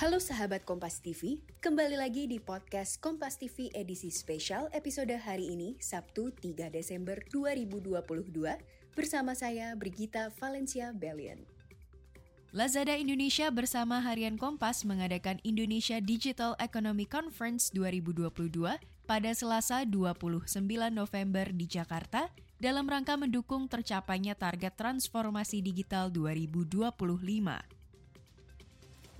Halo sahabat Kompas TV, kembali lagi di podcast Kompas TV edisi spesial episode hari ini, Sabtu 3 Desember 2022, bersama saya Brigita Valencia Bellion. Lazada Indonesia bersama Harian Kompas mengadakan Indonesia Digital Economy Conference 2022 pada Selasa 29 November di Jakarta dalam rangka mendukung tercapainya target transformasi digital 2025.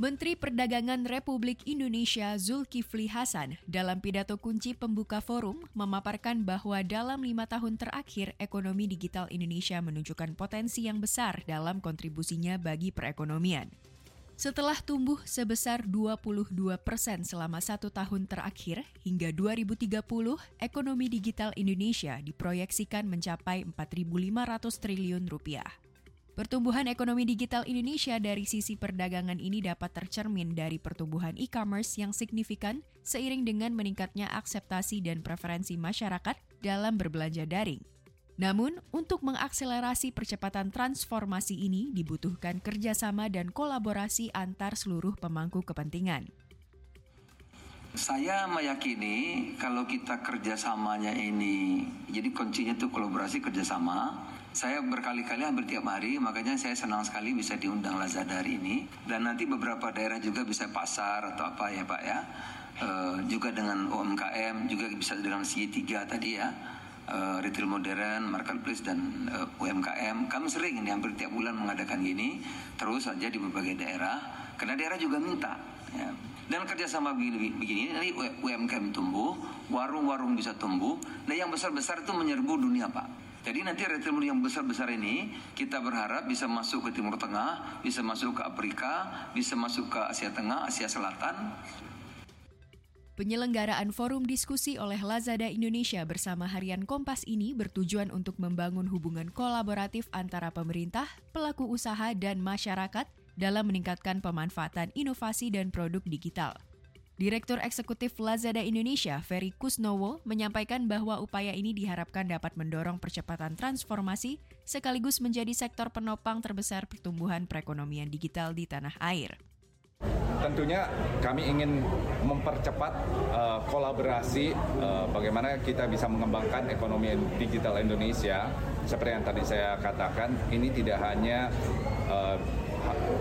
Menteri Perdagangan Republik Indonesia Zulkifli Hasan dalam pidato kunci pembuka forum memaparkan bahwa dalam lima tahun terakhir ekonomi digital Indonesia menunjukkan potensi yang besar dalam kontribusinya bagi perekonomian. Setelah tumbuh sebesar 22 persen selama satu tahun terakhir, hingga 2030, ekonomi digital Indonesia diproyeksikan mencapai 4.500 triliun rupiah. Pertumbuhan ekonomi digital Indonesia dari sisi perdagangan ini dapat tercermin dari pertumbuhan e-commerce yang signifikan seiring dengan meningkatnya akseptasi dan preferensi masyarakat dalam berbelanja daring. Namun, untuk mengakselerasi percepatan transformasi ini dibutuhkan kerjasama dan kolaborasi antar seluruh pemangku kepentingan. Saya meyakini kalau kita kerjasamanya ini, jadi kuncinya itu kolaborasi kerjasama, saya berkali-kali hampir tiap hari, makanya saya senang sekali bisa diundang Lazada hari ini. Dan nanti beberapa daerah juga bisa pasar atau apa ya Pak ya. E, juga dengan UMKM, juga bisa dengan C3 tadi ya. E, retail modern, marketplace dan e, UMKM. Kami sering ini hampir tiap bulan mengadakan gini, terus saja di berbagai daerah. Karena daerah juga minta. Ya. Dan kerjasama begini, begini nanti UMKM tumbuh, warung-warung bisa tumbuh. Nah yang besar-besar itu menyerbu dunia Pak. Jadi nanti modern yang besar-besar ini kita berharap bisa masuk ke Timur Tengah, bisa masuk ke Afrika, bisa masuk ke Asia Tengah, Asia Selatan. Penyelenggaraan forum diskusi oleh Lazada Indonesia bersama Harian Kompas ini bertujuan untuk membangun hubungan kolaboratif antara pemerintah, pelaku usaha, dan masyarakat dalam meningkatkan pemanfaatan inovasi dan produk digital. Direktur Eksekutif Lazada Indonesia, Ferry Kusnowo, menyampaikan bahwa upaya ini diharapkan dapat mendorong percepatan transformasi sekaligus menjadi sektor penopang terbesar pertumbuhan perekonomian digital di tanah air. Tentunya kami ingin mempercepat uh, kolaborasi uh, bagaimana kita bisa mengembangkan ekonomi digital Indonesia. Seperti yang tadi saya katakan, ini tidak hanya uh,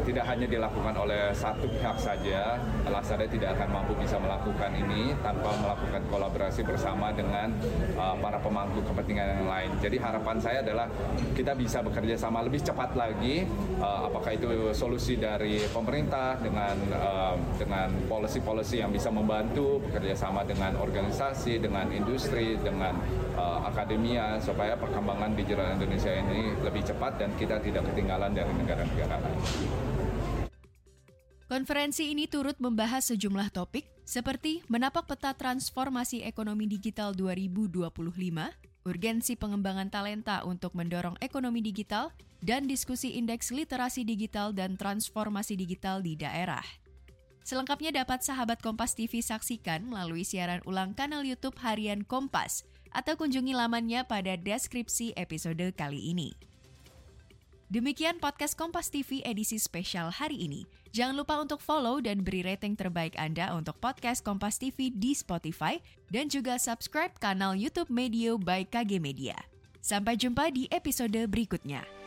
tidak hanya dilakukan oleh satu pihak saja, Lazada tidak akan mampu bisa melakukan ini tanpa melakukan kolaborasi bersama dengan uh, para pemangku kepentingan yang lain. Jadi harapan saya adalah kita bisa bekerja sama lebih cepat lagi, uh, apakah itu solusi dari pemerintah dengan uh, dengan policy-policy yang bisa membantu bekerja sama dengan organisasi, dengan industri, dengan uh, akademia supaya perkembangan digital Indonesia ini lebih cepat dan kita tidak ketinggalan dari negara-negara lain. Konferensi ini turut membahas sejumlah topik seperti menapak peta transformasi ekonomi digital 2025, urgensi pengembangan talenta untuk mendorong ekonomi digital, dan diskusi indeks literasi digital dan transformasi digital di daerah. Selengkapnya dapat sahabat Kompas TV saksikan melalui siaran ulang kanal YouTube Harian Kompas atau kunjungi lamannya pada deskripsi episode kali ini. Demikian podcast Kompas TV edisi spesial hari ini. Jangan lupa untuk follow dan beri rating terbaik Anda untuk podcast Kompas TV di Spotify dan juga subscribe kanal YouTube Media by KG Media. Sampai jumpa di episode berikutnya.